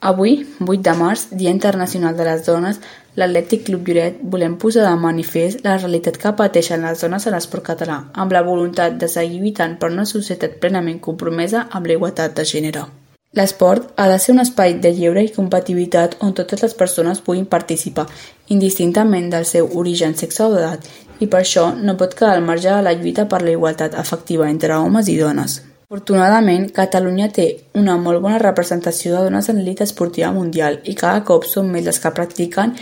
Avui, 8 de març, Dia Internacional de les Dones, l'Atlètic Club Lloret volem posar de manifest la realitat que pateixen les dones a l'esport català, amb la voluntat de seguir lluitant per una societat plenament compromesa amb la igualtat de gènere. L'esport ha de ser un espai de lleure i compatibilitat on totes les persones puguin participar, indistintament del seu origen, sexe o edat, i per això no pot quedar al marge de la lluita per la igualtat efectiva entre homes i dones. Afortunadament, Catalunya té una molt bona representació de dones en l'elit esportiva mundial i cada cop són més les que practiquen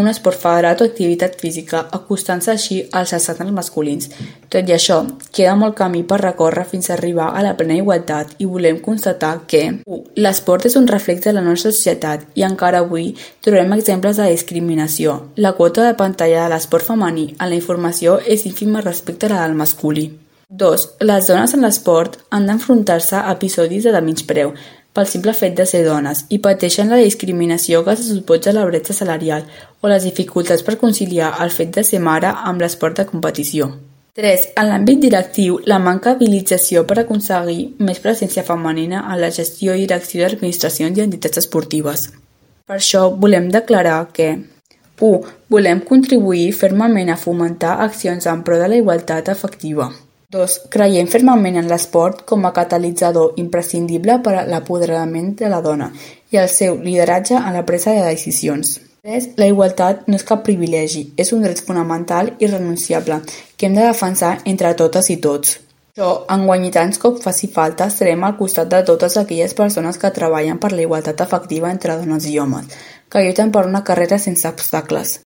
un esport federat o activitat física, acostant-se així als estàndards masculins. Tot i això, queda molt camí per recórrer fins a arribar a la plena igualtat i volem constatar que 1. L'esport és un reflex de la nostra societat i encara avui trobem exemples de discriminació. La quota de pantalla de l'esport femení en la informació és ínfima respecte a la del masculí. 2. Les dones en l'esport han d'enfrontar-se a episodis de menyspreu pel simple fet de ser dones i pateixen la discriminació que se suposa la bretxa salarial o les dificultats per conciliar el fet de ser mare amb l'esport de competició. 3. En l'àmbit directiu, la manca d'habilització per aconseguir més presència femenina en la gestió i direcció d'administracions i entitats esportives. Per això volem declarar que 1. Volem contribuir fermament a fomentar accions en pro de la igualtat efectiva. 2. Creiem fermament en l'esport com a catalitzador imprescindible per a l'apoderament de la dona i el seu lideratge en la presa de decisions. 3. La igualtat no és cap privilegi, és un dret fonamental i renunciable que hem de defensar entre totes i tots. Això, enguany i tants cop faci falta, estarem al costat de totes aquelles persones que treballen per la igualtat efectiva entre dones i homes, que lluiten per una carrera sense obstacles.